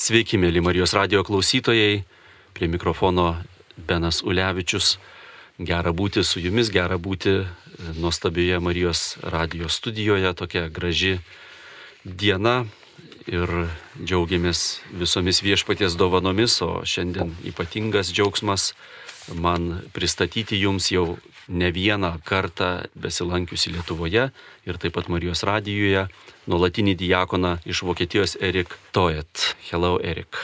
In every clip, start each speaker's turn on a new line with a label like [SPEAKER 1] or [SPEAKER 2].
[SPEAKER 1] Sveiki, mėly Marijos radio klausytojai. Prie mikrofono Benas Ulevičius. Gera būti su jumis, gera būti nuostabioje Marijos radio studijoje. Tokia graži diena ir džiaugiamės visomis viešpaties dovanomis, o šiandien ypatingas džiaugsmas man pristatyti jums jau ne vieną kartą besilankiusi Lietuvoje ir taip pat Marijos radijoje nuolatinį diakoną iš Vokietijos Erik Toet. Hello, Erik.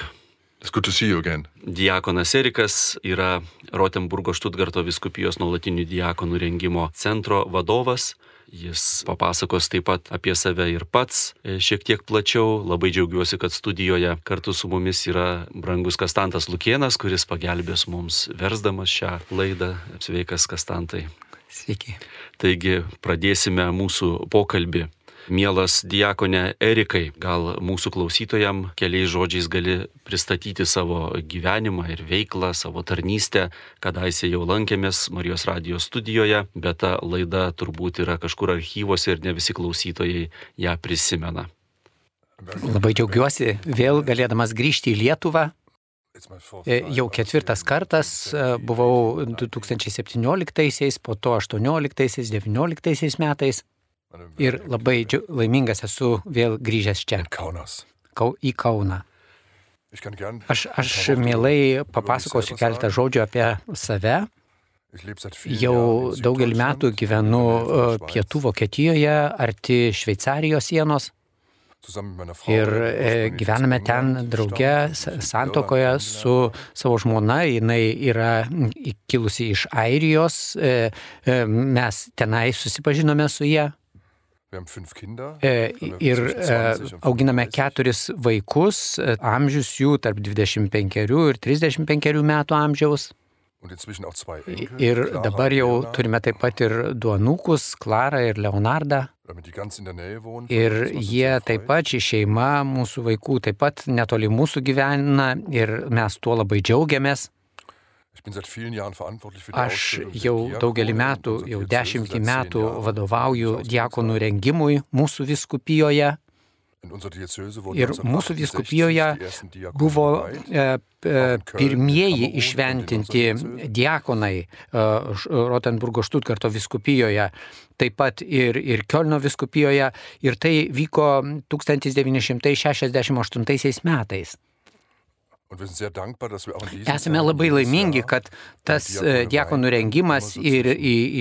[SPEAKER 2] It's good to see you again.
[SPEAKER 1] Diakonas Erikas yra Rotenburgo Štutgarto viskupijos nuolatinių diakonų rengimo centro vadovas. Jis papasakos taip pat apie save ir pats e, šiek tiek plačiau. Labai džiaugiuosi, kad studijoje kartu su mumis yra brangus Kastantas Lukienas, kuris pagelbės mums versdamas šią laidą. Sveikas, Kastantai.
[SPEAKER 3] Sveiki.
[SPEAKER 1] Taigi pradėsime mūsų pokalbį. Mielas diakonė Erikai, gal mūsų klausytojam keliais žodžiais gali pristatyti savo gyvenimą ir veiklą, savo tarnystę. Kadaise jau lankėmės Marijos radijos studijoje, bet ta laida turbūt yra kažkur archyvose ir ne visi klausytojai ją prisimena.
[SPEAKER 3] Labai džiaugiuosi vėl galėdamas grįžti į Lietuvą. E, Jau ketvirtas kartas e, buvau 2017, po to 18, 19 metais. Ir labai laimingas esu vėl grįžęs čia,
[SPEAKER 2] Kaunas.
[SPEAKER 3] kau, į Kauną. Aš, aš mielai papasakosiu keletą žodžių apie save. Jau daugelį metų gyvenu pietų Vokietijoje, arti Šveicarijos sienos. Ir e, gyvename ten drauge, santokoje su savo žmona. Jinai yra kilusi iš Airijos. e, e, Mes tenai susipažinome su ją. Ir e,
[SPEAKER 2] 20 und
[SPEAKER 3] auginame
[SPEAKER 2] 35.
[SPEAKER 3] keturis vaikus, e, amžius jų tarp 25 ir 35 metų amžiaus. Ir dabar jau turime taip pat ir du anūkus, Klarą ir Leonardą. Ir jie taip pat, ši šeima mūsų vaikų taip pat netoli mūsų gyvena ir mes tuo labai džiaugiamės. Aš jau daugelį metų, jau dešimtį metų vadovauju diakonų rengimui mūsų viskupijoje. Ir mūsų
[SPEAKER 2] 1968
[SPEAKER 3] viskupijoje buvo e, pirmieji išventinti diakonai e, Rotenburgo Štutgarto viskupijoje, taip pat ir, ir Kielno viskupijoje. Ir tai vyko 1968 metais. Esame labai laimingi, kad tas
[SPEAKER 2] diakonų
[SPEAKER 3] e, diakonų rengimas ir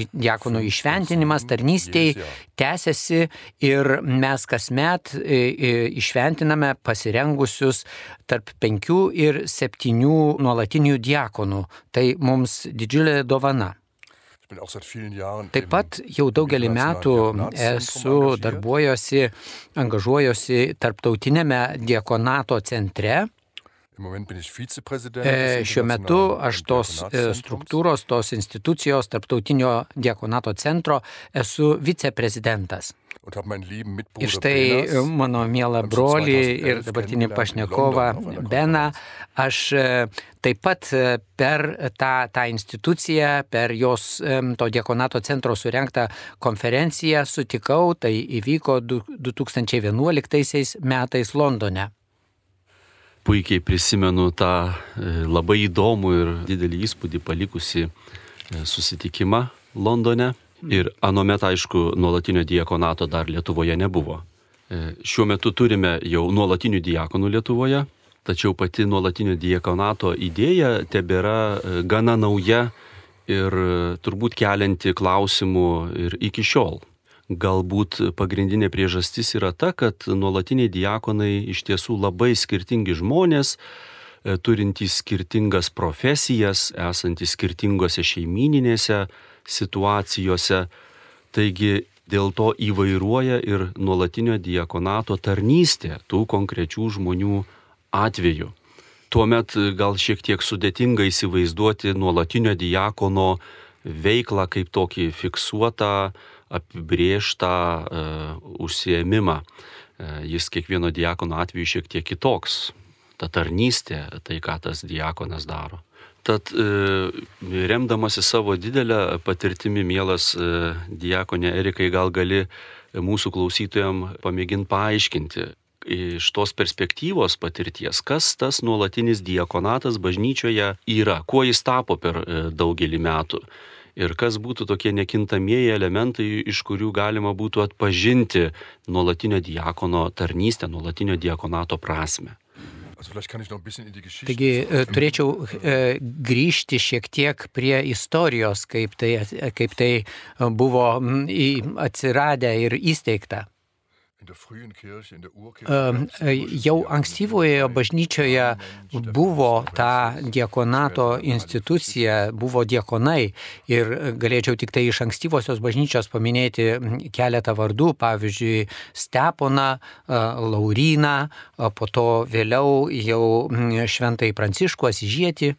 [SPEAKER 3] diakonų išventinimas tarnystėj tęsiasi ir mes kasmet e, e, išventiname pasirengusius tarp penkių ir septynių nuolatinių diakonų. Tai mums didžiulė dovana. Taip pat jau daugelį metų esu darbuojosi, angažuojosi tarptautinėme diakonato centre. Šiuo metu aš tos e, struktūros, tos institucijos, tarptautinio diakonato centro esu viceprezidentas. Ir štai e, mano mielą brolį
[SPEAKER 2] 2011
[SPEAKER 3] ir dabartinį pašnekovą Beną, aš e, taip pat e, per tą, tą instituciją, per jos to diakonato centro surenktą konferenciją sutikau, tai įvyko du- 2011 metais Londone.
[SPEAKER 1] Puikiai prisimenu tą e, labai įdomų ir didelį įspūdį palikusi e, susitikimą Londone. Ir anuomet, aišku, nuolatinio diakonato dar Lietuvoje nebuvo. E, Šiuo metu turime jau nuolatinių diakonų Lietuvoje, tačiau pati nuolatinio diakonato idėja tebėra gana nauja ir turbūt kelianti klausimų ir iki šiol. Galbūt pagrindinė priežastis yra ta, kad nuolatiniai diakonai iš tiesų labai skirtingi žmonės, e, turintys skirtingas profesijas, esantys skirtingose šeimininėse situacijose. Taigi dėl to įvairuoja ir nuolatinio diakonato tarnystė tų konkrečių žmonių atveju. Tuomet gal šiek tiek sudėtinga įsivaizduoti nuolatinio diakono veiklą kaip tokį fiksuotą, apibrieštą uh, užsiemimą. Uh, jis kiekvieno diakono atveju šiek tiek kitoks. Ta tarnystė, tai ką tas diakonas daro. Tad e, remdamasi savo didelę patirtimi, mielas e, diakonė Erikai, gal gali mūsų klausytojams pamėginti paaiškinti, iš tos perspektyvos patirties, kas tas nuolatinis diakonatas bažnyčioje yra, kuo jis tapo per e, daugelį metų. Ir kas būtų tokie nekintamieji elementai, iš kurių galima būtų atpažinti nuolatinio diakono tarnystę, nuolatinio diakonato prasme.
[SPEAKER 3] Taigi e, turėčiau e, grįžti šiek tiek prie istorijos, kaip tai, kaip tai buvo atsiradę ir įsteigta. Jau ankstyvoje bažnyčioje buvo ta diekonato institucija, buvo diekonai ir galėčiau tik tai iš ankstyvosios bažnyčios paminėti keletą vardų, pavyzdžiui, Steponą, Lauryną, po to vėliau jau šventai Pranciškų Asižietį.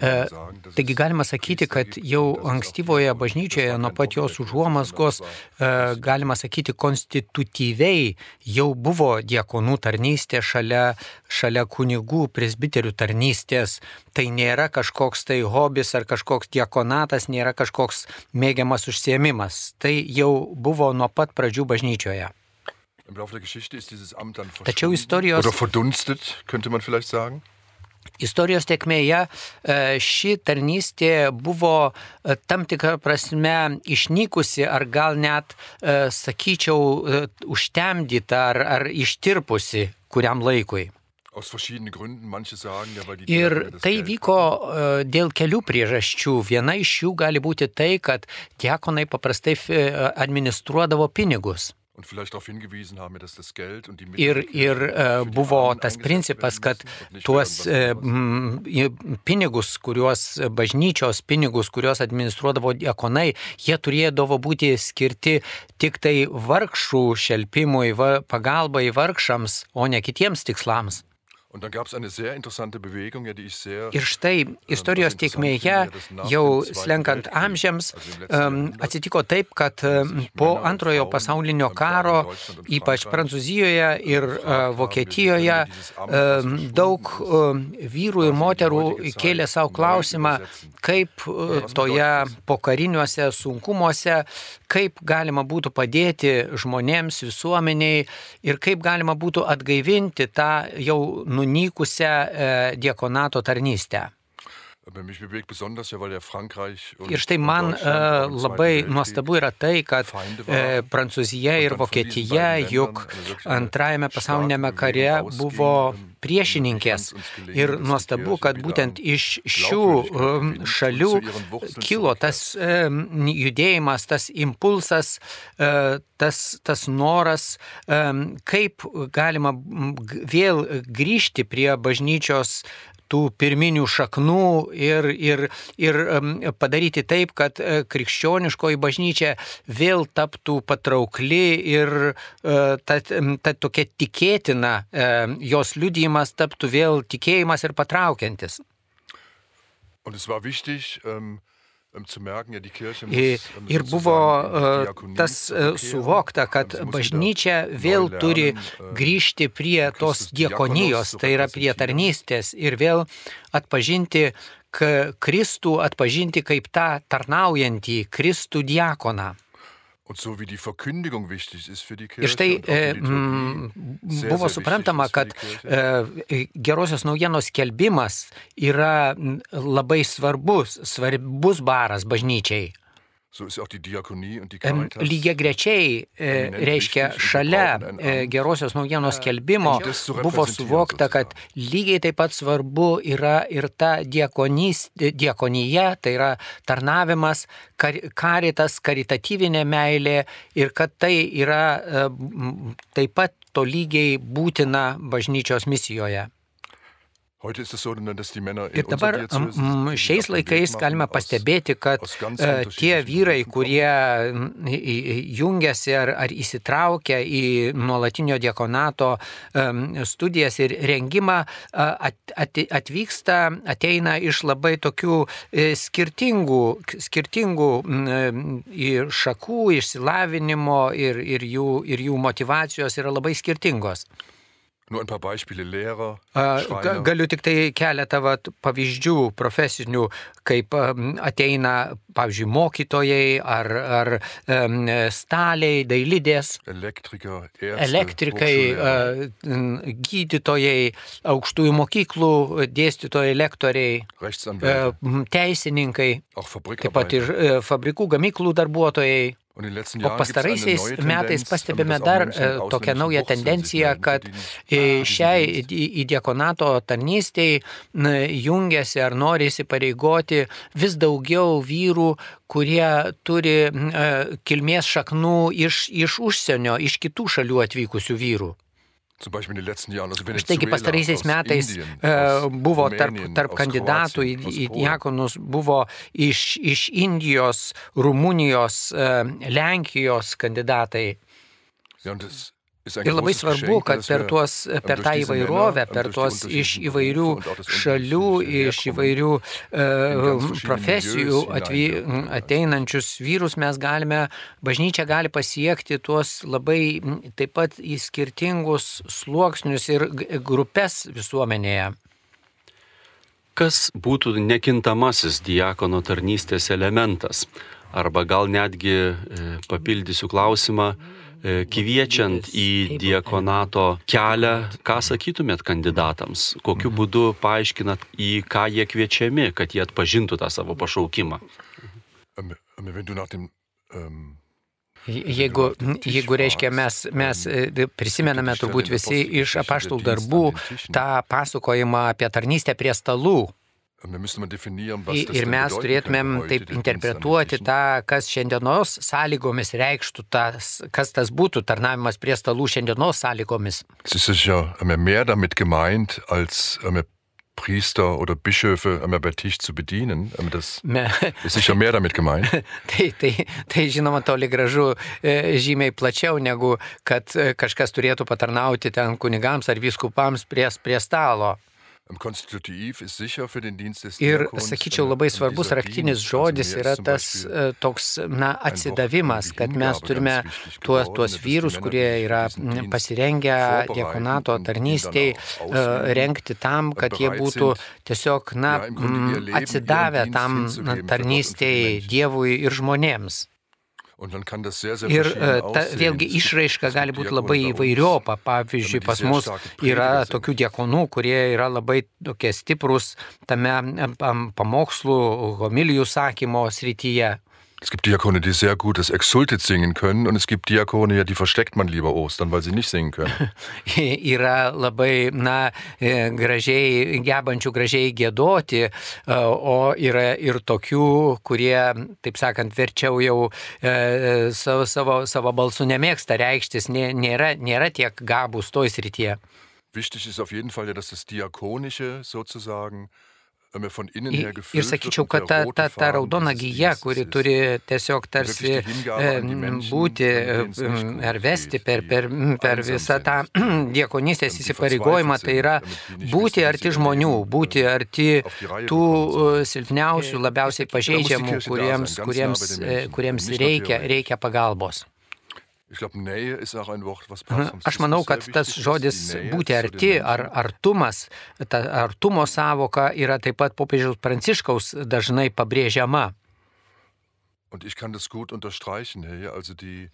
[SPEAKER 3] E, taigi galima sakyti, kad jau ankstyvoje bažnyčioje nuo pat jos užuomasgos, e, galima sakyti, konstitutyviai jau buvo diekonų tarnystė šalia, šalia kunigų presbiterių tarnystės. Tai nėra kažkoks tai hobis ar kažkoks diekonatas, nėra kažkoks mėgiamas užsiemimas. Tai jau buvo nuo pat pradžių bažnyčioje. Tačiau istorijos. Istorijos tekmėje e, ši tarnystė buvo e, tam tikrą prasme išnykusi ar gal net, e, sakyčiau, užtemdyta ar, ar ištirpusi kuriam laikui. Ir tai vyko dėl kelių priežasčių. Viena iš jų gali būti tai, kad diakonai paprastai administruodavo pinigus. Ir, ir e, buvo tas principas, kad tuos e, pinigus, kuriuos bažnyčios pinigus, kuriuos administruodavo diakonai, jie turėdavo būti skirti tik tai vargšų šelpimui, pagalbai vargšams, o ne kitiems tikslams. Ir štai istorijos tiekmėje, jau slenkant amžiams, atsitiko taip, kad po antrojo pasaulinio karo, ypač Prancūzijoje ir Vokietijoje, daug vyrų ir moterų kėlė savo klausimą, kaip toje pokariniuose sunkumuose, kaip galima būtų padėti žmonėms, visuomeniai ir kaip galima būtų atgaivinti tą jau nu nunykusią e, diekonato tarnystę. Ir štai man uh, labai nuostabu yra tai, kad uh, Prancūzija ir Vokietija juk antrajame pasaulinėme kare buvo priešininkės. Ir nuostabu, kad būtent iš šių um, šalių kilo tas um, judėjimas, tas impulsas, uh, tas, tas noras, um, kaip galima vėl grįžti prie bažnyčios tų pirminių šaknų ir, ir, ir padaryti taip, kad e, krikščioniškoji bažnyčia vėl taptų patraukli ir e, ta, ta tokia tikėtina, e, jos liudijimas taptų vėl tikėjimas ir patraukiantis.
[SPEAKER 2] Und es war wichtig, ähm,
[SPEAKER 3] Ir buvo tas suvokta, kad bažnyčia vėl turi grįžti prie tos diekonijos, tai yra prie tarnystės ir vėl atpažinti Kristų, atpažinti kaip tą tarnaujantį Kristų diakoną. Ir štai e, m, buvo suprantama, kad e, gerosios naujienos kelbimas yra labai svarbus, svarbus baras bažnyčiai. Lygiai grečiai e, reiškia šalia e, gerosios naujienos kelbimo buvo suvokta, kad lygiai taip pat svarbu yra ir ta diekonija, tai yra tarnavimas, karitas, karitatyvinė meilė ir kad tai yra e, taip pat to lygiai būtina bažnyčios misijoje. Ir dabar šiais laikais galime pastebėti, kad e, tie vyrai, kurie jungiasi ar, ar įsitraukia į nuolatinio diekonato studijas ir rengimą, atvyksta, ateina iš labai tokių e, skirtingų, skirtingų šakų, išsilavinimo ir, ir, jų, ir jų motivacijos yra labai skirtingos.
[SPEAKER 2] Nur ein paar Beispiele. Lehrer, Schreiner.
[SPEAKER 3] Galiu tik tai keletą vat, pavyzdžių profesinių, kaip ateina, pavyzdžiui, mokytojai ar, ar em, staliai, dailidės,
[SPEAKER 2] Elektriker, Ärzte,
[SPEAKER 3] elektrikai, gydytojai, aukštųjų mokyklų dėstytojai, lektoriai, teisininkai, taip pat ir e, fabrikų gamyklų darbuotojai. O pastaraisiais metais pastebime dar tokią naują tendenciją, kad šiai į, diekonato tarnystėj jungiasi ar nori įsipareigoti vis daugiau vyrų, kurie turi e, kilmės šaknų iš, iš užsienio, iš kitų šalių atvykusių vyrų.
[SPEAKER 2] Venezuela,
[SPEAKER 3] pastaraisiais metais
[SPEAKER 2] Indien,
[SPEAKER 3] e, buvo tarp, tarp kandidatų į, į diakonus buvo iš, iš Indijos, Rumunijos, e, Lenkijos kandidatai.
[SPEAKER 2] Ja, und ein
[SPEAKER 3] Ir labai svarbu, kad per, tuos,
[SPEAKER 2] ähm,
[SPEAKER 3] per tą įvairovę, per tuos iš įvairių šalių, iš įvairių e,
[SPEAKER 2] verschiedene
[SPEAKER 3] profesijų atvy, ateinančius vyrus mes galime, bažnyčia gali pasiekti tuos labai taip pat į skirtingus sluoksnius ir g- grupės visuomenėje.
[SPEAKER 1] Kas būtų nekintamasis diakono tarnystės elementas? Arba gal netgi e, papildysiu klausimą, e, kviečiant į diakonato kelią, ką sakytumėt kandidatams? Kokiu būdu paaiškinat, į ką jie kviečiami, kad jie atpažintų tą savo pašaukimą?
[SPEAKER 2] Nach dem ähm,
[SPEAKER 3] Jeigu, jeigu reiškia, mes, mes e, prisimename turbūt visi iš apaštų darbų tą pasakojimą apie tarnystę prie stalų. Ir mes turėtumėm taip interpretuoti tą, kas šiandienos sąlygomis reikštų, tas, kas tas būtų tarnavimas prie stalų šiandienos sąlygomis.
[SPEAKER 2] Priester oder Bischöfe ähm, bei Tisch zu bedienen. Das ist sicher mehr damit gemeint.
[SPEAKER 3] tai, tai, tai žinoma, toli gražu e, žymiai plačiau negu kad e, kažkas turėtų patarnauti ten kunigams ar vyskupams prie, prie stalo.
[SPEAKER 2] Ähm,
[SPEAKER 3] Ir sakyčiau, labai svarbus raktinis žodis yra tas e, toks, na, atsidavimas, kad mes turime tuos, tuos vyrus, kurie yra pasirengę
[SPEAKER 2] dann
[SPEAKER 3] tarnystėj renkti tam, kad jie būtų tiesiog, na, atsidavę tam tarnystėj. Dievui ir žmonėms. Ir e, ta, vėlgi išraiška gali būti labai įvairiopa. Pavyzdžiui, pas mus yra tokių diakonų, kurie yra labai tokie stiprus tame pamokslų, homilijų sakymo srityje.
[SPEAKER 2] Es gibt Diakone, die sehr gut das Exultet singen können und es gibt Diakone, ja, die versteckt man lieber Ostern, weil sie nicht singen können.
[SPEAKER 3] yra labai, na, e, gražiai, gebančių gražiai gėdoti, e, o yra ir tokių, kurie, taip sakant, verčiau jau e, savo, savo, savo balsu nemėgsta reikštis, nė- nėra, nėra tiek gabus toj srityje.
[SPEAKER 2] Wichtig ist auf jeden Fall ja, dass das Diakonische sozusagen von innen
[SPEAKER 3] Ir,
[SPEAKER 2] her
[SPEAKER 3] ir
[SPEAKER 2] gefüllt
[SPEAKER 3] sakyčiau,
[SPEAKER 2] wird
[SPEAKER 3] kad ta, ta, ta raudona gyja, kuri turi tiesiog tarsi e, būti e, ar vesti per, per, per visą tą diekonystės
[SPEAKER 2] die
[SPEAKER 3] įsipareigojimą, tai yra būti arti žmonių, būti arti tų e, silpniausių, labiausiai pažeidžiamų, kuriems, kuriems, kuriems reikia, reikia pagalbos. Aš manau, kad tas žodis būti arti ar artumas, ta artumo savoka yra taip pat popiežiaus pranciškaus dažnai pabrėžiama.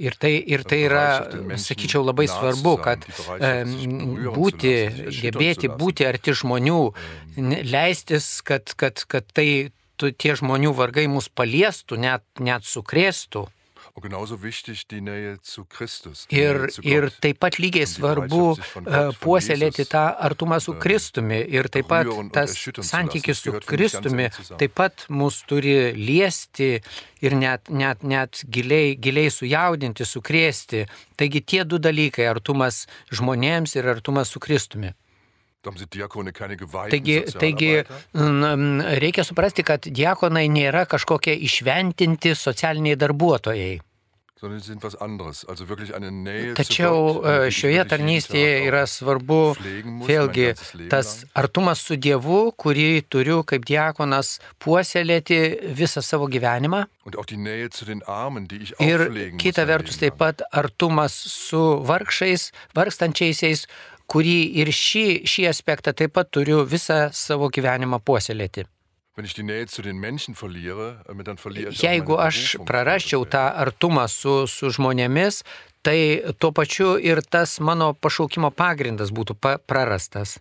[SPEAKER 3] Ir tai, ir tai yra,
[SPEAKER 2] den Menschen
[SPEAKER 3] sakyčiau, labai svarbu, kad
[SPEAKER 2] zu
[SPEAKER 3] būti, gebėti būti arti žmonių, ne- leistis, kad, kad, kad tai tu, tie žmonių vargai mus paliestų, net, net sukrėstų. Ir, ir taip pat lygiai svarbu
[SPEAKER 2] von
[SPEAKER 3] puoselėti tą artumą su
[SPEAKER 2] äh,
[SPEAKER 3] Kristumi ir taip pat tas santykis su Kristumi taip pat mus turi liesti ir net, net, net giliai, giliai sujaudinti, sukrėsti. Taigi tie du dalykai - artumas žmonėms ir artumas su Kristumi. Taigi, taigi reikia suprasti, kad diakonai nėra kažkokie išventinti socialiniai darbuotojai. Tačiau e, šioje tarnystėje yra svarbu vėlgi tas artumas su Dievu, kurį turiu kaip diakonas puoselėti visą savo gyvenimą. Ir kita vertus taip pat artumas su vargšais, vargstančiaisiais, kurį ir šį, šį aspektą taip pat turiu visą savo gyvenimą puoselėti. Jeigu aš prarasčiau tą artumą su, su žmonėmis, tai tuo pačiu ir tas mano pašaukimo pagrindas būtų prarastas.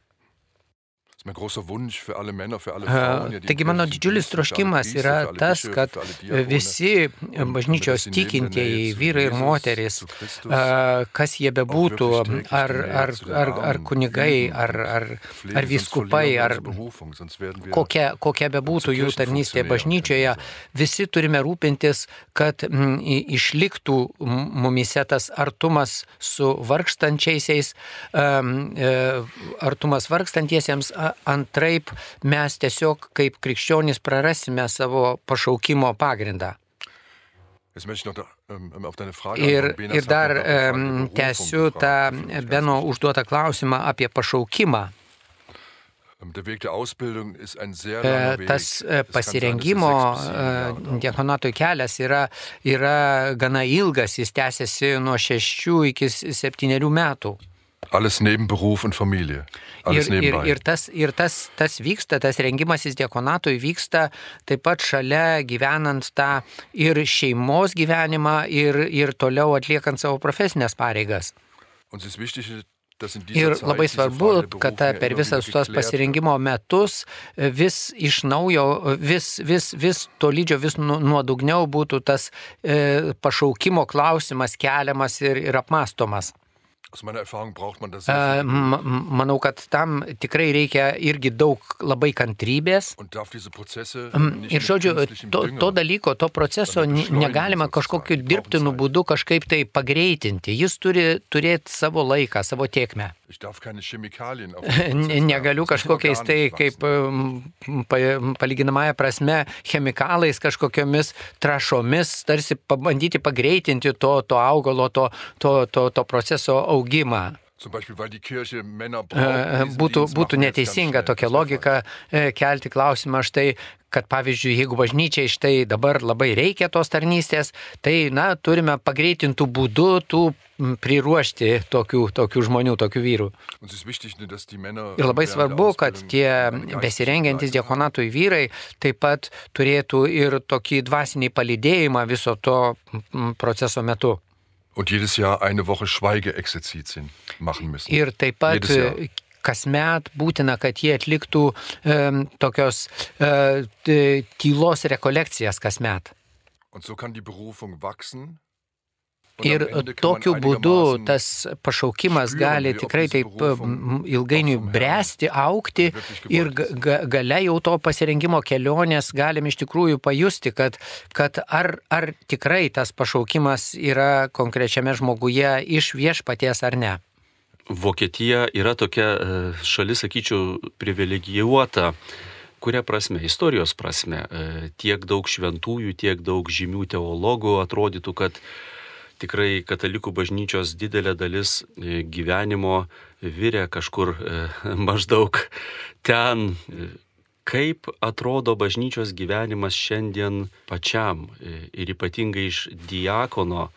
[SPEAKER 3] Taigi mano didžiulis troškimas yra tas, kad visi bažnyčios tikintieji, vyrai ir moteris, kas jie bebūtų, ar, ar, ar, ar kunigai, ar, ar, ar viskupai, ar kokia, kokia bebūtų jų tarnystė bažnyčioje, visi turime rūpintis, kad išliktų mumise tas artumas su vargstančiaisiais, e, artumas vargstantiesiems, antraip mes tiesiog kaip krikščionys prarasime savo pašaukimo pagrindą. Ir, ir dar um, tęsiu tą Beno užduotą klausimą apie pašaukimą. Tas pasirengimo diakonatui kelias yra, yra gana ilgas, jis tęsiasi nuo šešių iki septyniarių metų.
[SPEAKER 2] Alles neben Beruf und Familie. Alles
[SPEAKER 3] ir, ir, ir, tas, ir tas, tas vyksta, tas rengimasis diekonatui vyksta taip pat šalia gyvenant tą ir šeimos gyvenimą, ir, ir toliau atliekant savo profesinės pareigas. Ir labai svarbu, kad per visas tuos pasirinkimo metus vis iš naujo, vis, vis, vis tolydžio, vis nu, nuodugniau būtų tas e, pašaukimo klausimas keliamas ir, ir apmastomas. Manau, kad tam tikrai reikia irgi daug labai kantrybės. Ir žodžiu, to, to dalyko, to proceso negalima kažkokiu dirbtiniu būdu kažkaip tai pagreitinti. Jis turi turėti savo laiką, savo tiekmę. Negaliu kažkokiais tai kaip palyginamąją prasme chemikalais kažkokiamis trašomis tarsi pabandyti pagreitinti to, to augalo, to, to, to, to proceso augimą. Būtų, būtų neteisinga tokia logika kelti klausimą štai, kad pavyzdžiui, jeigu bažnyčiai štai dabar labai reikia tos tarnystės, tai, na, turime pagreitintų būdų tų priruošti tokių, tokių žmonių, tokių vyrų. Ir labai svarbu, kad tie besirengiantys diekonatui vyrai taip pat turėtų ir tokį dvasinį palydėjimą viso to proceso metu.
[SPEAKER 2] Und jedes Jahr eine Woche Schweigeexerzitien machen müssen.
[SPEAKER 3] Ir taip pat kasmet būtina, kad jie atliktų e, tokios e, tylos rekolekcijas kasmet.
[SPEAKER 2] Und so kann die Berufung wachsen
[SPEAKER 3] Ir tokiu būdu tas pašaukimas gali tikrai taip ilgainiui bręsti, aukti ir gale jau to pasirengimo kelionės galim iš tikrųjų pajusti, kad, kad ar, ar tikrai tas pašaukimas yra konkrečiame žmoguje iš viešpaties ar ne.
[SPEAKER 1] Vokietija yra tokia e, šalis, sakyčiau, privilegijuota kuria prasme, istorijos prasme, e, tiek daug šventųjų, tiek daug žymių teologų atrodytų, kad tikrai katalikų bažnyčios didelė dalis e, gyvenimo vyrė kažkur e, maždaug ten. Kaip atrodo bažnyčios gyvenimas šiandien pačiam e, ir ypatingai iš diakono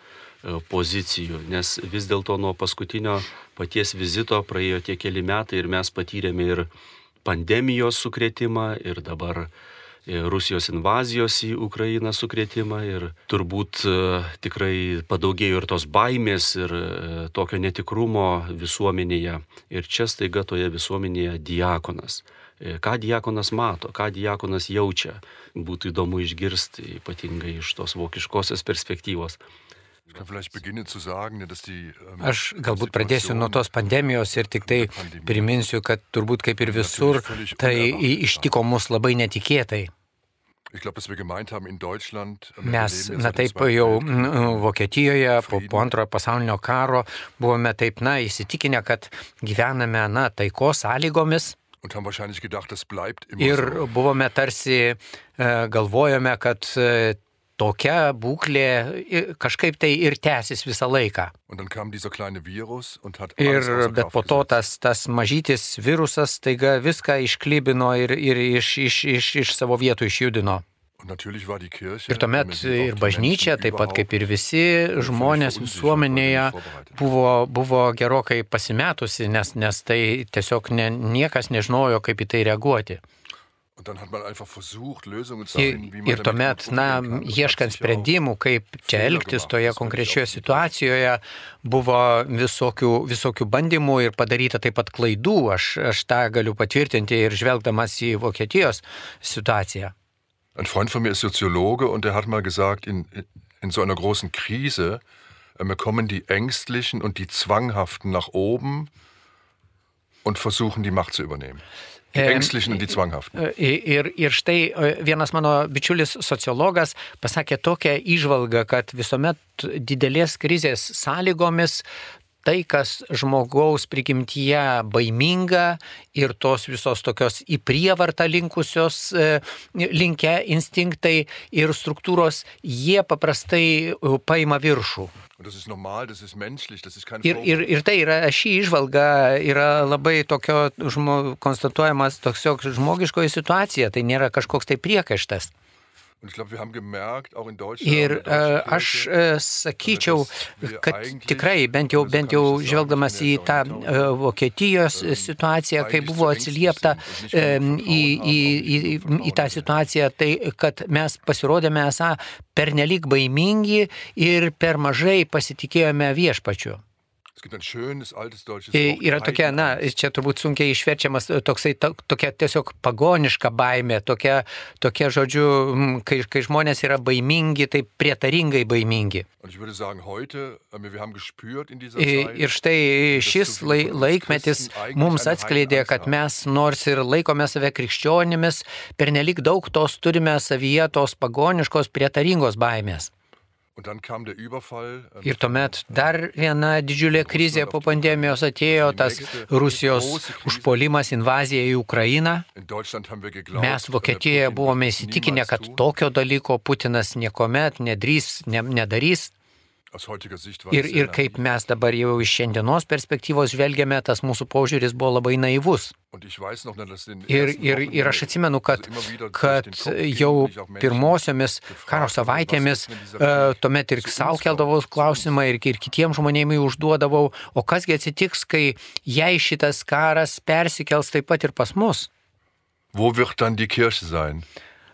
[SPEAKER 1] pozicijų, nes vis dėlto nuo paskutinio paties vizito praėjo tie keli metai ir mes patyrėme ir pandemijos sukretimą ir dabar E, Rusijos invazijos į Ukrainą sukretimą ir turbūt e, tikrai padaugėjo ir tos baimės ir e, tokio netikrumo visuomenėje. Ir čia staiga toje visuomenėje diakonas. Ką diakonas mato, ką diakonas jaučia, būtų įdomu išgirsti, ypatingai iš tos vokiškosios perspektyvos.
[SPEAKER 3] Aš galbūt pradėsiu nuo tos pandemijos ir tik tai priminsiu, kad turbūt kaip ir visur, tai ištiko mus labai netikėtai. Mes, na taip, jau Vokietijoje po, po antrojo pasaulinio karo buvome taip, na, įsitikinę, kad gyvename, na, taikos sąlygomis. Ir buvome tarsi, galvojome, kad tokia būklė kažkaip tai ir tęsis visą laiką. Ir bet po to tas, tas mažytis virusas taiga viską išklybino ir, ir iš, iš, iš, iš savo vietų išjudino. Ir tuomet ir bažnyčia, taip pat kaip ir visi žmonės visuomenėje, buvo, buvo gerokai pasimetusi, nes, nes tai tiesiog ne, niekas nežinojo, kaip į tai reaguoti. Ir, ir tuomet, na, ieškant sprendimų, kaip čia elgtis toje konkrečioje situacijoje, buvo visokių, visokių bandymų ir padaryta taip pat klaidų. Aš, aš tą galiu patvirtinti ir žvelgdamas į Vokietijos situaciją.
[SPEAKER 2] Ein Freund von mir ist Soziologe und er hat mal gesagt, in, in so einer großen Krise äh, kommen die Ängstlichen und die Zwanghaften nach oben und versuchen die Macht zu übernehmen. Die Ängstlichen und die Zwanghaften.
[SPEAKER 3] Ir, ir štai vienas mano bičiulis sociologas pasakė tokią išvalgą, kad visuomet didelės krizės sąlygomis tai, kas žmogaus prigimtyje baiminga ir tos visos tokios į prievartą linkusios linkę instinktai ir struktūros, jie paprastai paima viršų. Ir, ir, ir tai yra, ši išvalga yra labai tokio žmo, konstatuojamas toks žmogiškoji situacija, tai nėra kažkoks tai priekaištas. Ir aš sakyčiau, kad tikrai, bent jau, bent jau žvelgdamas į tą Vokietijos situaciją, kai buvo atsiliepta į, į, į, į tą situaciją, tai kad mes pasirodėme esą pernelyg baimingi ir per mažai pasitikėjome viešpačiu. Yra tokia, na, čia turbūt sunkiai išverčiamas toksai, to, tokia tiesiog pagoniška baimė, tokia, tokia žodžiu, kai, kai žmonės yra baimingi, tai prietaringai baimingi. Ir štai šis laikmetis mums atskleidė, kad mes nors ir laikome save krikščionimis, pernelik daug tos turime savyje tos pagoniškos prietaringos baimės. Ir tuomet dar viena didžiulė krizė po pandemijos atėjo, tas Rusijos užpolimas, invazija į Ukrainą. Mes Vokietijoje buvome įsitikinę, kad tokio dalyko Putinas niekuomet nedrys, ne, nedarys. Ir, ir kaip mes dabar jau iš šiandienos perspektyvos žvelgiame, tas mūsų požiūris buvo labai naivus. Ir, ir, ir aš atsimenu, kad, kad jau pirmosiomis karo savaitėmis uh, tuomet ir savo keldavau klausimą ir, ir kitiems žmonėms užduodavau, o kasgi atsitiks, kai jei šitas karas persikels taip pat ir pas mus.
[SPEAKER 2] Wo wird dann die Kirche sein?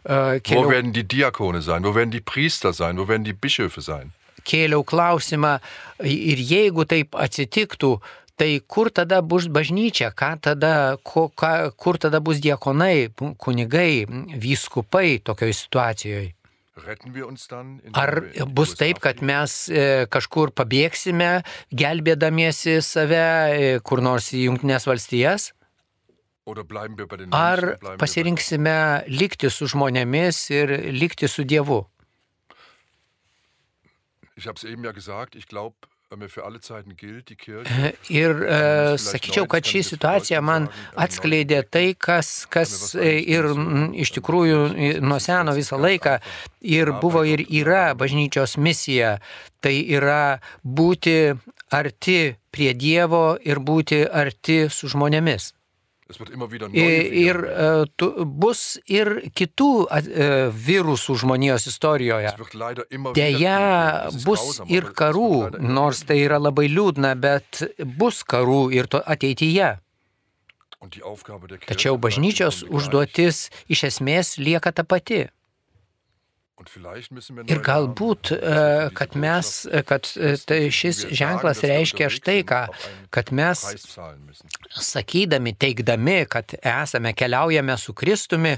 [SPEAKER 2] Keliau... Wo werden die Diakone sein? Wo werden die Priester sein? Wo werden die Bischöfe sein?
[SPEAKER 3] Kėliau klausimą ir jeigu taip atsitiktų, tai kur tada bus bažnyčia, tada, ko, ką, kur tada bus diekonai, kunigai, vyskupai tokioje situacijoje? Ar bus taip, kad mes kažkur pabėgsime, gelbėdamiesi save kur nors į Junktinės valstijas? Ar pasirinksime likti su žmonėmis ir likti su Dievu? Ir e, sakyčiau, kad ši situacija man atskleidė tai, kas, kas ir iš tikrųjų nuo seno visą laiką ir buvo ir yra bažnyčios misija. Tai yra būti arti prie Dievo ir būti arti su žmonėmis. Ir tu, bus ir kitų virusų žmonijos istorijoje. Deja, bus ir karų, nors tai yra labai liūdna, bet bus karų ir to ateityje. Tačiau bažnyčios užduotis iš esmės lieka ta pati. Ir galbūt, kad mes, kad tai šis ženklas reiškia štai ką, kad mes sakydami, teikdami, kad esame, keliaujame su Kristumi,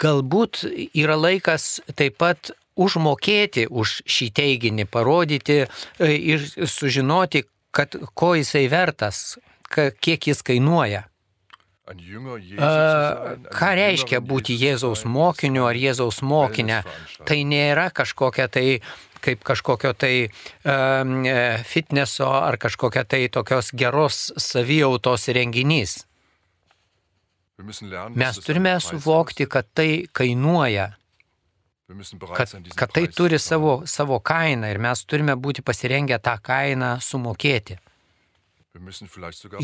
[SPEAKER 3] galbūt yra laikas taip pat užmokėti už šį teiginį, parodyti ir sužinoti, kad ko jisai vertas, kiek jis kainuoja. Ką reiškia būti Jėzaus mokiniu ar Jėzaus mokinė? Tai nėra kažkokia tai kaip kažkokio tai um, fitneso ar kažkokia tai tokios geros savijautos renginys. Mes turime suvokti, kad tai kainuoja. Kad, kad tai turi savo, savo kainą ir mes turime būti pasirengę tą kainą sumokėti.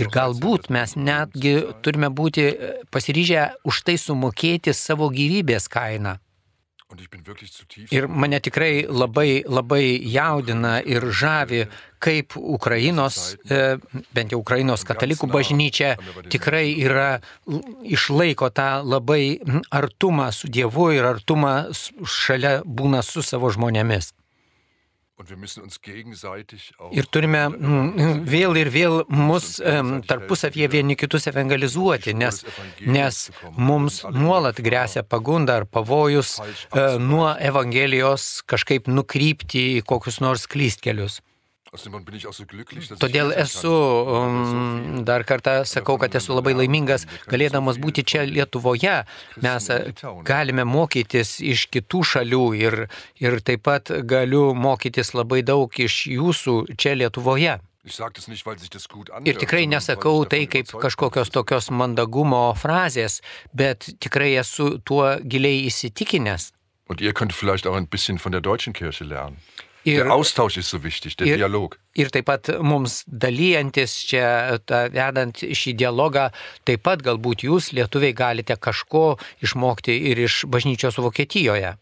[SPEAKER 3] Ir galbūt mes netgi turime būti pasiryžę už tai sumokėti savo gyvybės kainą. Ir mane tikrai labai, labai jaudina ir žavi, kaip Ukrainos, e, bent jau Ukrainos katalikų bažnyčia tikrai yra, išlaiko tą labai artumą su Dievu ir artumą šalia būna su savo žmonėmis. Ir turime mm, vėl ir vėl mus tarpusavie vieni kitus evangelizuoti, nes, nes mums nuolat grėsia pagunda ar pavojus e, nuo Evangelijos kažkaip nukrypti į kokius nors klystkelius. Todėl esu, um, dar kartą sakau, kad esu labai laimingas, galėdamas būti čia Lietuvoje. Mes galime mokytis iš kitų šalių ir, ir taip pat galiu mokytis labai daug iš jūsų čia Lietuvoje. Ir tikrai nesakau tai kaip kažkokios tokios mandagumo frazės, bet tikrai esu tuo giliai įsitikinęs.
[SPEAKER 2] Und ihr könnt vielleicht auch ein bisschen von der deutschen Kirche lernen. Ir, der Austausch ist so wichtig, der
[SPEAKER 3] ir,
[SPEAKER 2] Dialog.
[SPEAKER 3] Ir taip pat mums dalyjantis čia, ta, vedant šį dialogą, taip pat galbūt jūs, lietuviai, galite kažko išmokti ir iš bažnyčios Vokietijoje.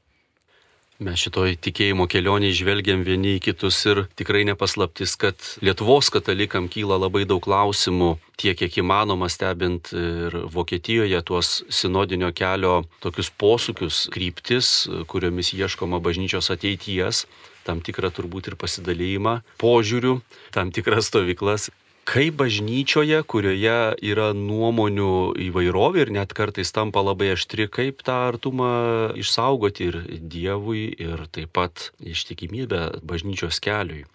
[SPEAKER 1] Mes šitoj tikėjimo kelionėje žvelgiam vieni į kitus ir tikrai nepaslaptis, kad Lietuvos katalikam kyla labai daug klausimų, tiek kiek įmanoma stebint ir Vokietijoje tuos sinodinio kelio tokius posūkius, kryptis, kuriomis ieškoma bažnyčios ateities tam tikrą turbūt ir pasidalėjimą požiūrių, tam tikras stovyklas. Kaip bažnyčioje, kurioje yra nuomonių įvairovė ir net kartais tampa labai aštri, kaip tą artumą išsaugoti ir Dievui, ir taip pat ištikimybę bažnyčios keliui.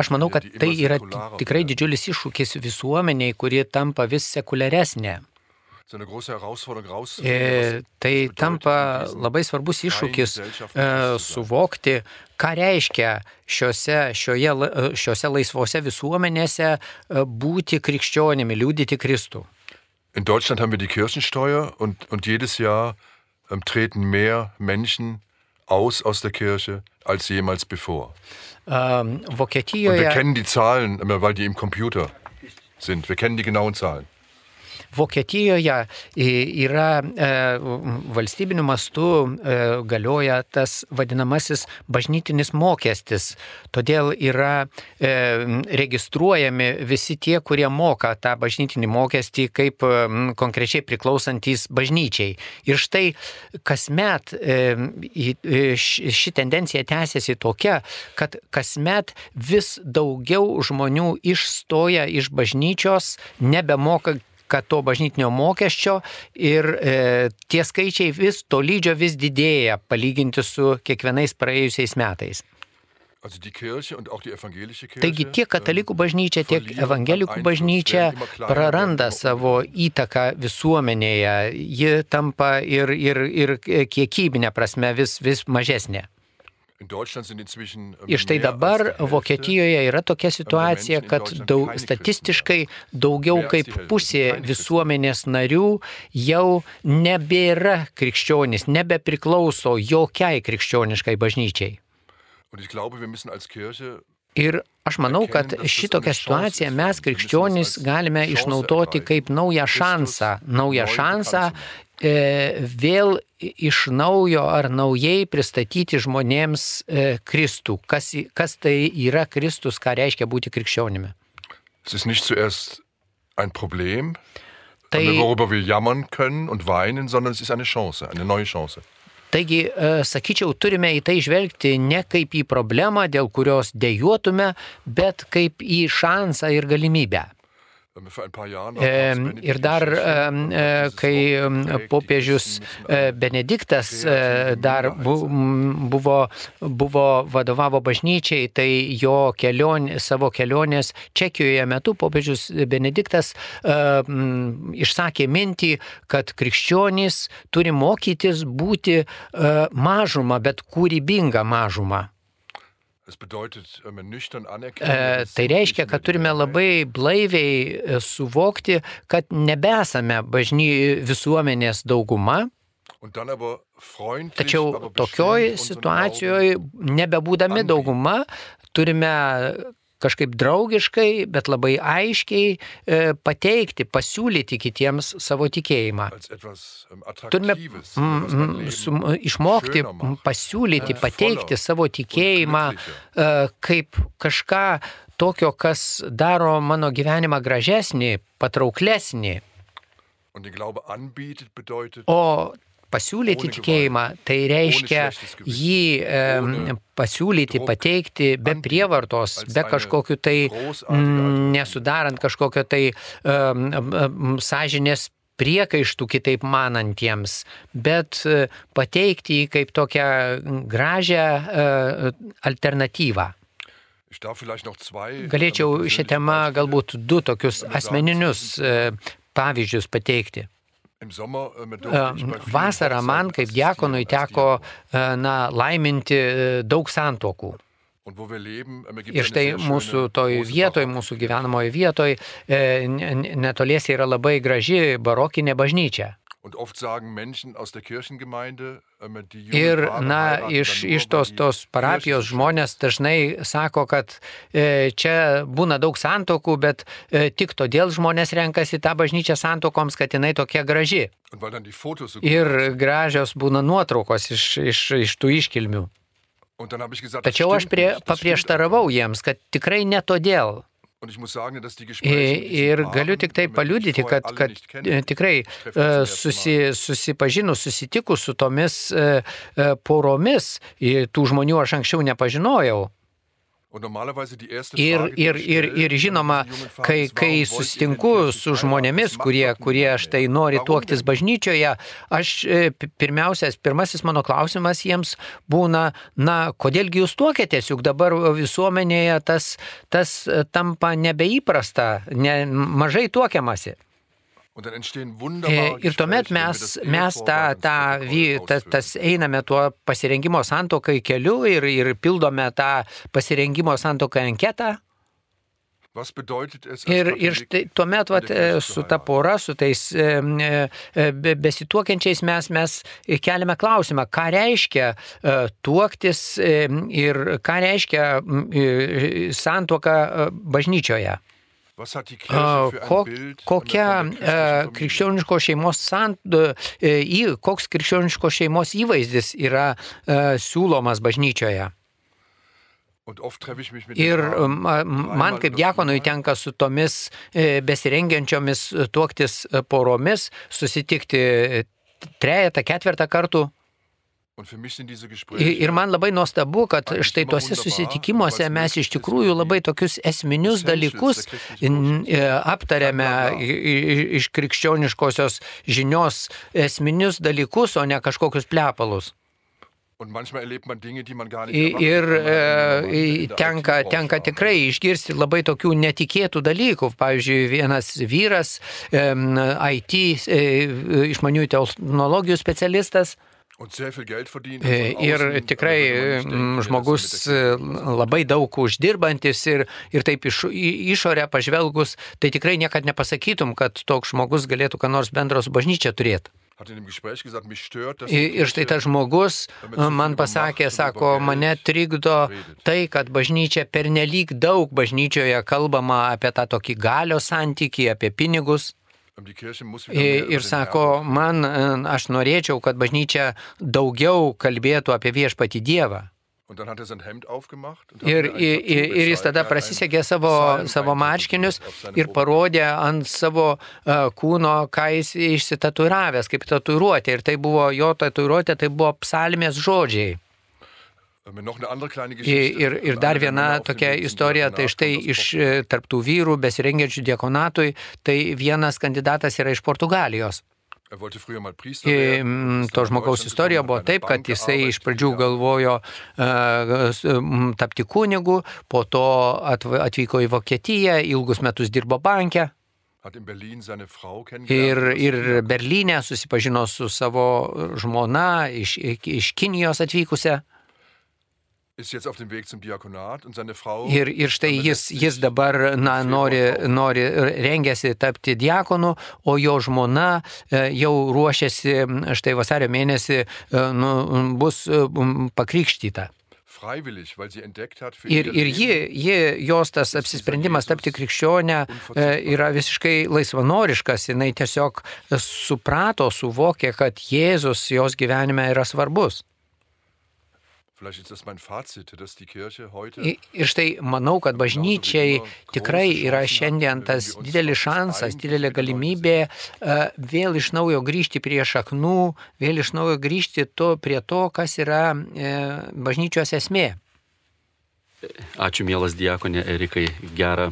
[SPEAKER 3] Aš manau, kad tai yra tikrai didžiulis iššūkis visuomeniai, kuri tampa vis sekuliaresnė. E, tai tampa labai svarbus iššūkis e, suvokti, ką reiškia šiuose, šioje, e, šiuose laisvose visuomenėse būti krikščionimi, liūdyti Kristų.
[SPEAKER 2] In Deutschland haben wir die Kirchensteuer und, und jedes Jahr ähm, treten mehr Menschen aus aus der Kirche als jemals bevor.
[SPEAKER 3] Ähm, Vokietijoje.
[SPEAKER 2] Und wir kennen die Zahlen, weil die im Computer sind. Wir kennen die genauen Zahlen.
[SPEAKER 3] Vokietijoje yra e, valstybiniu mastu e, galioja tas vadinamasis bažnytinis mokestis. Todėl yra e, registruojami visi tie, kurie moka tą bažnytinį mokestį kaip konkrečiai priklausantis bažnyčiai. Ir štai kasmet ši tendencija tęsiasi tokia, kad kasmet vis daugiau žmonių išstoja iš bažnyčios, nebemoka kad to bažnytinio mokesčio ir e, tie skaičiai vis tolydžio vis didėja palyginti su kiekvienais praėjusiais metais. Taigi tiek katalikų bažnyčia, tiek evangelikų bažnyčia praranda savo įtaką visuomenėje, ji tampa ir, ir, ir kiekybinė prasme vis, vis mažesnė.
[SPEAKER 2] Ähm,
[SPEAKER 3] Ir štai dabar Vokietijoje yra tokia situacija, kad daug, statistiškai daugiau kaip pusė visuomenės narių jau nebėra krikščionys, nebepriklauso jokiai krikščioniškai bažnyčiai. Ir aš manau, kad šitokią situaciją mes krikščionys galime išnaudoti kaip naują šansą, naują šansą E, vėl iš naujo ar naujai pristatyti žmonėms e, Kristų. Kas, kas tai yra Kristus, ką reiškia būti krikščionimi.
[SPEAKER 2] Problem, tai, worüber wir jammern können und weinen, sondern es ist eine Chance, eine neue Chance.
[SPEAKER 3] Taigi, e, sakyčiau, turime į tai žvelgti ne kaip į problemą, dėl kurios dėjuotume, bet kaip į šansą ir galimybę. Ir dar, kai popiežius Benediktas dar buvo, buvo vadovavo bažnyčiai, tai jo kelionė, savo kelionės Čekijoje metu popiežius Benediktas išsakė mintį, kad krikščionys turi mokytis būti mažumą, bet kūrybingą mažumą.
[SPEAKER 2] Äh,
[SPEAKER 3] tai reiškia, kad turime labai blaiviai e, suvokti, kad nebesame bažny visuomenės dauguma. Tačiau tokioj situacijoje, nebebūdami dauguma, turime kažkaip draugiškai, bet labai aiškiai e, pateikti, pasiūlyti kitiems savo tikėjimą. Turime mm, su, išmokti pasiūlyti, pateikti savo tikėjimą e, kaip kažką tokio, kas daro mano gyvenimą gražesnį, patrauklesnį. O pasiūlyti tikėjimą, tai reiškia jį pasiūlyti, pateikti be prievartos, be kažkokiu tai, m, nesudarant kažkokio tai e, sąžinės priekaištų kitaip manantiems, bet e, pateikti jį kaip tokią gražią e, alternatyvą. Galėčiau šią temą galbūt du tokius asmeninius e, pavyzdžius pateikti. Vasarą man kaip diakonui teko na, laiminti daug santokų. Ir štai mūsų toj vietoj, mūsų gyvenamoje vietoj, netoliese yra labai graži barokinė bažnyčia. Ir, na, iš, iš tos, tos parapijos žmonės dažnai sako, kad e, čia būna daug santokų, bet e, tik todėl žmonės renkasi tą bažnyčią santokoms, kad jinai tokia graži. Ir gražios būna nuotraukos iš, iš, iš tų iškilmių. Tačiau aš prie, paprieštaravau jiems, kad tikrai ne todėl. Ir galiu tik tai paliudyti, kad, kad e, tikrai e, susi, susipažinus, susitikus su tomis e, poromis, tų žmonių aš anksčiau nepažinojau. Ir, ir, ir, ir žinoma, kai, kai susitinku su žmonėmis, kurie, kurie štai nori tuoktis bažnyčioje, aš pirmiausias, pirmasis mano klausimas jiems būna, na, kodėlgi jūs tuokėtės, juk dabar visuomenėje tas, tas tampa nebeįprasta, ne, mažai tuokiamasi. Ir tuomet mes, mes tą, tą, tas, tas einame tuo pasirengimo santokai keliu ir, ir pildome tą pasirengimo santokai anketą. Ir, ir štai tuomet vat, su ta pora, su tais e, e, besituokiančiais mes, mes keliame klausimą, ką reiškia e, tuoktis ir ką reiškia santoka bažnyčioje. Kok, kokia e, krikščioniško šeimos sant, e, koks krikščioniško šeimos įvaizdis yra siūlomas bažnyčioje. Ir man kaip diakonui tenka su tomis besirengiančiomis tuoktis poromis susitikti trejata, ketvirtą kartų Ir man labai nuostabu, kad štai tuose susitikimuose mes iš tikrųjų labai tokius esminius dalykus e, aptarėme iš krikščioniškosios žinios esminius dalykus, o ne kažkokius plepalus. Ir e, tenka, tenka tikrai išgirsti labai tokių netikėtų dalykų. Pavyzdžiui, vienas vyras, IT e, išmaniųjų technologijų specialistas, ir tikrai žmogus e, labai daug uždirbantis ir, ir taip iš išorę pažvelgus, tai tikrai niekad nepasakytum, kad toks žmogus galėtų ką nors bendro su bažnyčia turėti. Ir štai tas žmogus man pasakė, sako, mane trikdo tai, kad bažnyčia pernelyg daug bažnyčioje kalbama apie tą tokį galio santykį, apie pinigus. Ir sako, man, e, aš norėčiau, kad bažnyčia daugiau kalbėtų apie viešpatį Dievą. Ir, ir, ir jis tada prasisegė savo, savo marškinius ir parodė ant savo uh, kūno, ką jis išsitatuiravęs, kaip tatuiruotė. Ir tai buvo jo tatuiruotė, tai buvo psalmės žodžiai. Ir, ir dar viena tokia istorija, tai štai iš e, tarptų vyrų besirengiančių diekonatui, tai vienas kandidatas yra iš Portugalijos. Ir to žmogaus istorija buvo taip, kad jisai iš pradžių galvojo uh, tapti kunigu, po to atvyko į Vokietiją, ilgus metus dirbo banke. Ir, ir Berlyne susipažino su savo žmona iš, iš Kinijos atvykusią. Ir, ir štai jis, jis dabar na, nori, nori, rengiasi tapti diakonu, o jo žmona e, jau ruošiasi, štai vasario mėnesį e, nu, bus e, pakrikštyta. Ir, ir ji, ji, jos tas apsisprendimas tapti krikščionę yra visiškai laisvanoriškas, jinai tiesiog suprato, suvokė, kad Jėzus jos gyvenime yra svarbus. Ir štai manau, kad bažnyčiai tikrai yra šiandien tas didelis šansas, didelė galimybė e, vėl iš naujo grįžti prie šaknų, vėl iš naujo grįžti to, prie to, kas yra e, bažnyčios esmė.
[SPEAKER 1] Ačiū mielas Diekonė Erikai, gera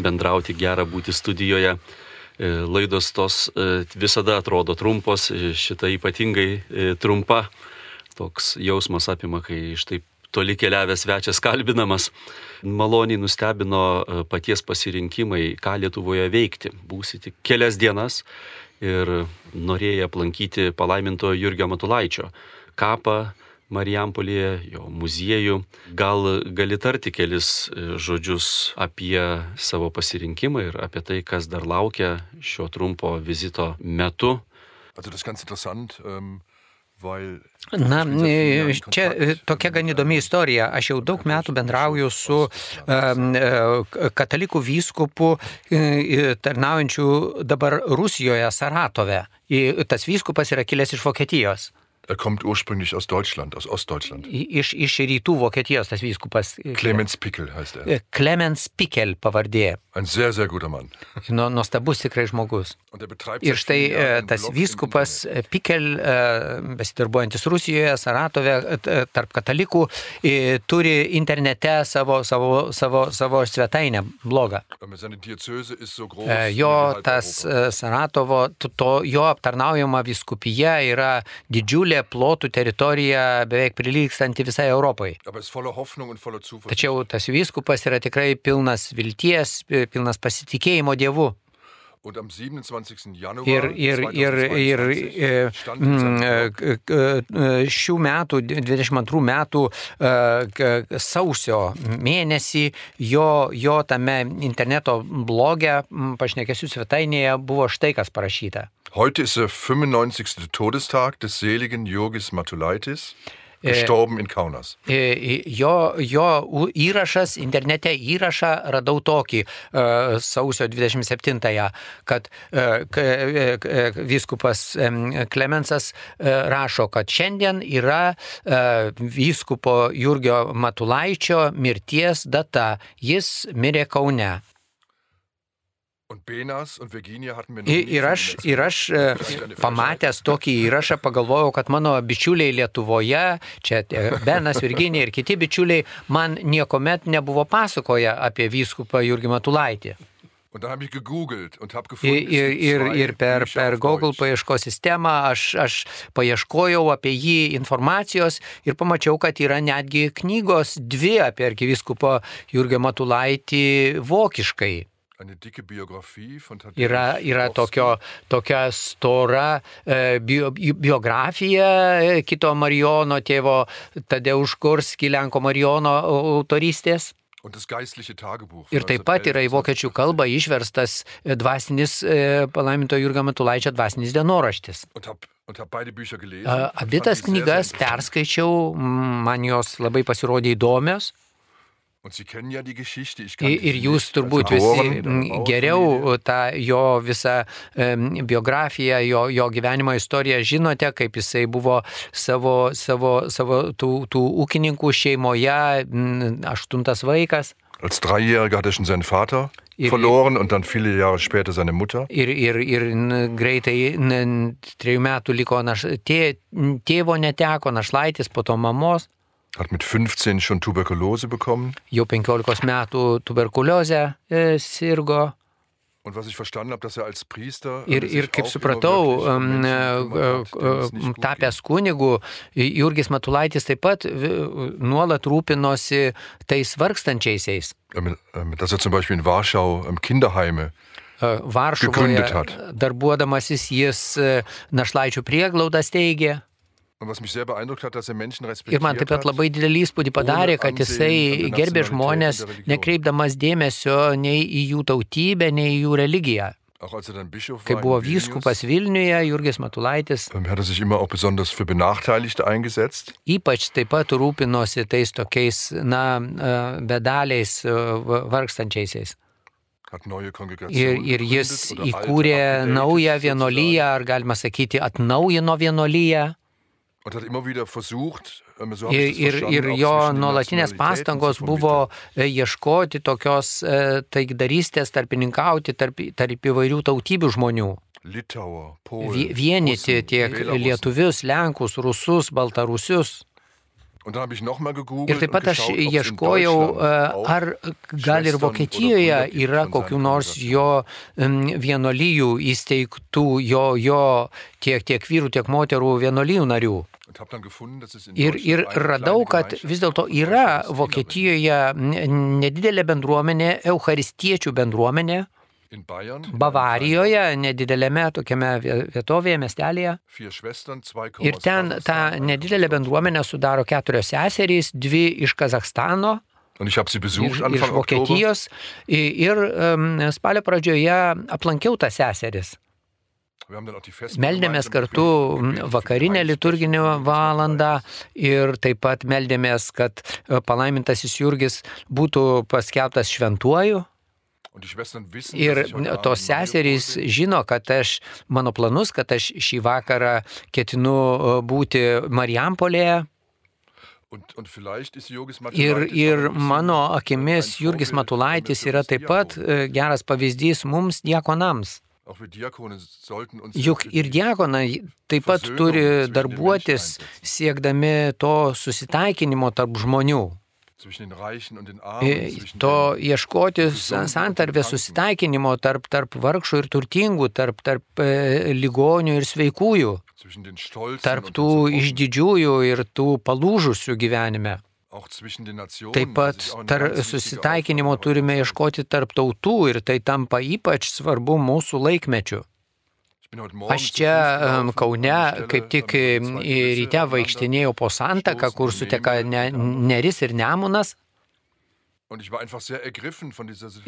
[SPEAKER 1] bendrauti, gera būti studijoje. E, laidos tos visada atrodo trumpos, šita ypatingai trumpa toks jausmas apima, kai štai toli keliavęs svečias kalbinamas, maloniai nustebino e, paties pasirinkimai, ką Lietuvoje veikti. Būsite kelias dienas ir norėjai aplankyti palaiminto Jurgio Matulaičio kapą Marijampolėje, jo muziejų. Gal gali tarti kelis e, žodžius apie savo pasirinkimą ir apie tai, kas dar laukia šio trumpo vizito metu?
[SPEAKER 2] Also das ist ganz interessant. Ähm
[SPEAKER 3] Na, čia tokia gan įdomi istorija. Aš jau daug metų bendrauju su katalikų vyskupu tarnaujančiu dabar Rusijoje, Saratove. Tas vyskupas yra kilęs iš Vokietijos.
[SPEAKER 2] Er kommt ursprünglich aus Deutschland, aus Ostdeutschland.
[SPEAKER 3] Iš, iš rytų Vokietijos tas vyskupas.
[SPEAKER 2] Clemens Pickel heißt er.
[SPEAKER 3] Clemens Pickel pavardė.
[SPEAKER 2] Ein sehr, sehr guter Mann.
[SPEAKER 3] Nu, nuostabus tikrai žmogus. Ir štai tas vyskupas Pickel, besidarbuojantis Rusijoje, Saratove, tarp katalikų, turi internete savo, savo, savo, savo svetainę blogą. Jo tas Saratovo, to, jo aptarnaujama viskupija yra didžiulė didžiulė plotų teritorija, beveik prilykstanti visai Europai. Tačiau tas vyskupas yra tikrai pilnas vilties, pilnas pasitikėjimo Dievu. Ir, ir, ir, ir e, e, šių metų, 22 metų e, sausio mėnesį jo, jo tame interneto bloge, pašnekėsiu svetainėje, buvo štai kas parašyta.
[SPEAKER 2] Heute ist der 95. Todestag des seligen Jurgis Matulaitis. Gestorben in Kaunas.
[SPEAKER 3] Jo, jo įrašas, internete įrašą radau tokį sausio 27-ąją, kad vyskupas Klemensas rašo, kad šiandien yra vyskupo Jurgio Matulaičio mirties data. Jis mirė Kaune. Ir aš, ir aš e, pamatęs tokį įrašą pagalvojau, kad mano bičiuliai Lietuvoje, čia e, Benas, Virginija ir kiti bičiuliai, man niekuomet nebuvo pasakoję apie vyskupą Jurgį Matulaitį. Ir, ir, ir, ir per, per Google paieškos sistemą aš, aš paieškojau apie jį informacijos ir pamačiau, kad yra netgi knygos dvi apie arkiviskupo Jurgio Matulaitį vokiškai. Yra, yra tokio, tokia stora e, bio, biografija e, kito Marijono tėvo Tadeuš Kurski, Lenko Marijono autoristės. Ir taip pat yra į vokiečių kalbą išverstas e, dvasinis palaiminto Jurgio Matulaičio dvasinis dienoraštis. Abi tas knygas perskaičiau, man jos labai pasirodė įdomios. Ir jūs turbūt visi geriau tą jo visą biografiją, jo, jo gyvenimo istoriją žinote, kaip jisai buvo savo, savo, savo tų, tų ūkininkų šeimoje, aštuntas vaikas.
[SPEAKER 2] Als Dreijähriger hatte schon seinen Vater ir, verloren und dann viele Jahre später seine Mutter.
[SPEAKER 3] Ir, ir, ir greitai trejų metų liko naš, tė, tėvo neteko, našlaitis, po to mamos.
[SPEAKER 2] Hat mit 15 schon Tuberkulose bekommen.
[SPEAKER 3] Jau 15 metų tuberkuliozę e, sirgo.
[SPEAKER 2] Und was ich verstanden habe, dass er als Priester.
[SPEAKER 3] Ir, ir kaip supratau, um, um, tapęs kunigu, Jurgis Matulaitis taip pat nuolat rūpinosi tais vargstančiaisiais.
[SPEAKER 2] Dass er zum Beispiel in Warschau Kinderheime
[SPEAKER 3] Varšuvoje darbuodamasis jis našlaičių prieglaudas teigė. Ir man taip pat labai didelį įspūdį padarė, kad jisai gerbė žmonės, nekreipdamas dėmesio nei į jų tautybę, nei į jų religiją.
[SPEAKER 2] Er
[SPEAKER 3] Kai buvo vyskupas Vilniuje, Jurgis Matulaitis
[SPEAKER 2] ähm, hat er
[SPEAKER 3] ypač taip pat rūpinosi tais tokiais, na, e, bedaliais, e, va- vargstančiaisiais.
[SPEAKER 2] Hat
[SPEAKER 3] Ir, ir jis įkūrė naują vienolyją, ar galima sakyti, atnaujino vienolyją. Ir, ir, ir jo nuolatinės pastangos buvo e, ieškoti tokios e, taikdarystės, tarpininkauti tarp, tarp įvairių tautybių žmonių. Vienyti tiek lietuvius, lenkus, rusus, baltarusius. Ir taip pat aš ieškojau, e, ar gal ir Vokietijoje yra
[SPEAKER 2] seinen
[SPEAKER 3] nors jo vienolyjų įsteigtų, jo, jo tiek, tiek vyrų, tiek moterų vienolyjų narių. Ir, ir radau, kad vis dėlto yra. Vokietijoje nedidelė bendruomenė, eucharistiečių bendruomenė, Bavarijoje, nedidelėme tokiame vie- vietovėje, miestelėje. Ir ten tą nedidelę bendruomenę sudaro keturios seserys, dvi iš Kazakstano, iš, iš. Vokietijos. Ir um, spalio pradžioje aplankiau tas seseris.
[SPEAKER 2] Wir haben dann auch die
[SPEAKER 3] Meldėmės kartu vakarinę liturginę valandą ir taip pat meldėmės, kad e, palaimintasis Jurgis būtų paskelbtas šventuoju. Ir tos seserys žino, kad aš, mano planus, kad aš šį vakarą ketinu e, būti Marijampolėje. Ir, ir mano akimis Jurgis Matulaitis yra taip pat e, geras pavyzdys mums diakonams. Juk ir diakonai taip pat turi darbuotis siekdami to susitaikinimo tarp žmonių. To ieškoti santarvės susitaikinimo tarp, tarp vargšų ir turtingų, tarp, tarp e, ligonių ir sveikųjų, tarp tų išdidžiųjų ir tų palūžusių gyvenime. Taip pat tar, susitaikinimo turime ieškoti tarp tautų ir tai tampa ypač svarbu mūsų laikmečiu. Aš čia Kaune kaip tik
[SPEAKER 2] ähm,
[SPEAKER 3] ryte vaikštinėjau po Santaką, kur suteka ne. Neris ir Nemunas.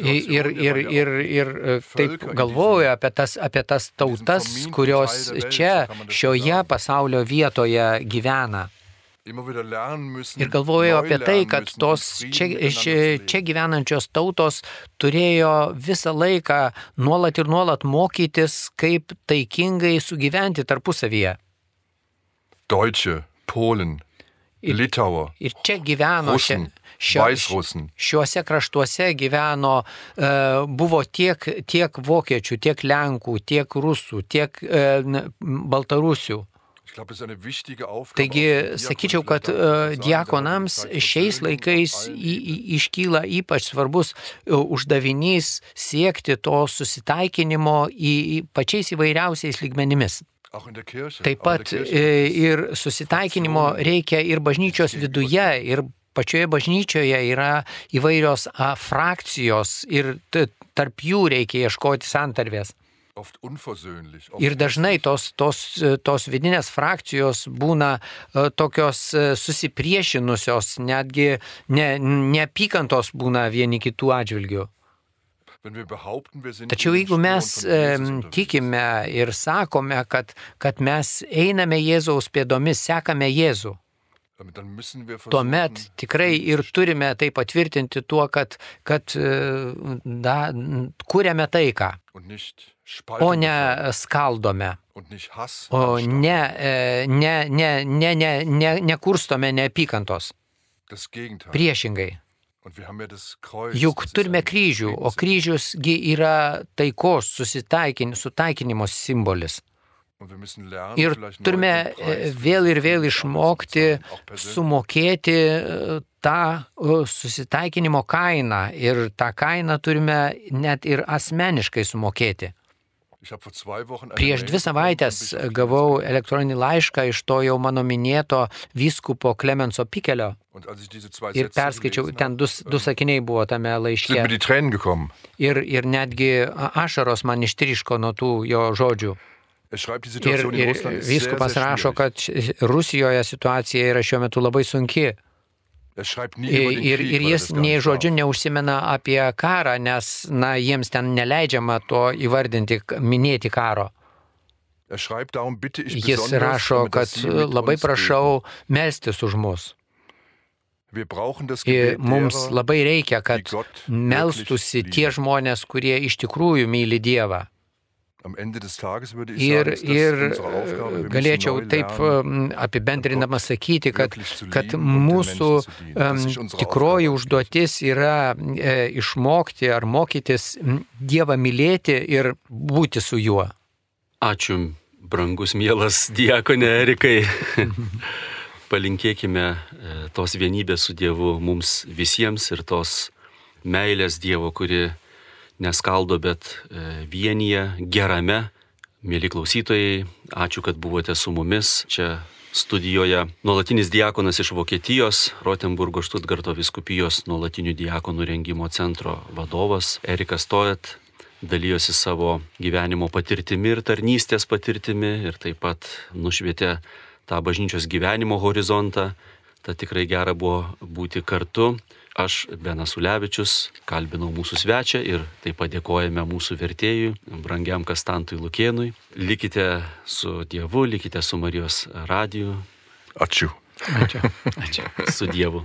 [SPEAKER 3] Ir, ir, ir, ir, e, taip galvoju apie tas, apie tas tautas, kurios čia, šioje pasaulio vietoje gyvena. Ir galvoju
[SPEAKER 2] neu
[SPEAKER 3] apie tai, kad tos čia,
[SPEAKER 2] miteinander
[SPEAKER 3] čia, gyvenančios tautos turėjo visą laiką nuolat ir nuolat mokytis, kaip taikingai sugyventi tarpusavyje.
[SPEAKER 2] Deutsche, Polen, Litauer,
[SPEAKER 3] Ir čia gyveno,
[SPEAKER 2] Russen,
[SPEAKER 3] šio, šiuose kraštuose gyveno, e, buvo tiek, tiek vokiečių, tiek lenkų, tiek rusų, tiek e, baltarusių. Taigi, sakyčiau, kad
[SPEAKER 2] sagen,
[SPEAKER 3] diakonams šiais laikais iškyla ypač svarbus e, uždavinys siekti to susitaikinimo į, pačiais įvairiausiais lygmenimis. Taip pat e, ir susitaikinimo reikia ir bažnyčios viduje, ir pačioje bažnyčioje yra įvairios frakcijos ir tarp jų reikia ieškoti santarvės. Ir dažnai tos, tos, tos vidinės frakcijos būna e, tokios e, susipriešinusios, netgi ne, neapykantos būna vieni kitų atžvilgių. Tačiau jeigu mes tikime ir sakome, kad, kad mes einame Jėzaus pėdomis, sekame Jėzų, tuomet tikrai ir turime tai patvirtinti tuo, kad, kad e, da, kūrėme taiką, o ne skaldome. O ne, e, ne, ne, ne, ne, ne, nekurstome neapykantos. Priešingai. Juk turime kryžių, o kryžiusgi yra taikos, susitaikin, sutaikinimo simbolis. Ir turime e, vėl ir vėl išmokti sumokėti e, tą e, susitaikinimo kainą. Ir tą kainą turime net ir asmeniškai sumokėti. Prieš dvi savaitės gavau elektroninį laišką iš to jau mano minėto vyskupo Klemenso Pikelio. Ir perskaičiau, ten du, du
[SPEAKER 2] ähm,
[SPEAKER 3] sakiniai buvo tame laiške. ir, ir netgi ašaros man ištriško nuo tų jo žodžių. Ir, ir
[SPEAKER 2] sehr
[SPEAKER 3] rašo, kad Rusijoje situacija yra šiuo metu labai sunki. Ir, ir jis nei žodžiu neužsimena apie karą, nes na, jiems ten neleidžiama to įvardinti, minėti karo. Jis rašo, kad labai prašau melstis už mus. Ir mums labai reikia, kad melstusi tie žmonės, kurie iš tikrųjų myli Dievą. Ir, ir galėčiau taip apibendrinamas sakyti, kad, kad mūsų um, tikroji užduotis yra e, išmokti ar mokytis Dievą mylėti ir būti su juo.
[SPEAKER 1] Ačiū, brangus, mielas diakonė Erikai. Palinkėkime e, tos vienybės su Dievu mums visiems ir tos meilės Dievo, kuri neskaldo, bet e, vienyje, gerame. Mėly klausytojai, ačiū, kad buvote su mumis čia studijoje. Nuolatinis diakonas iš Vokietijos, Rotenburgo Štutgarto viskupijos nuolatinių diakonų rengimo centro vadovas Erikas Toet dalyjosi savo gyvenimo patirtimi ir tarnystės patirtimi ir taip pat nušvietė tą bažnyčios gyvenimo horizontą. Ta tikrai gera buvo būti kartu. Aš, Benas Ulevičius, kalbinau mūsų svečią ir taip pat dėkojame mūsų vertėjui, brangiam Kastantui Lukėnui. Likite su Dievu, likite su Marijos radiju.
[SPEAKER 2] Ačiū.
[SPEAKER 3] Ačiū. Ačiū.
[SPEAKER 1] Su Dievu.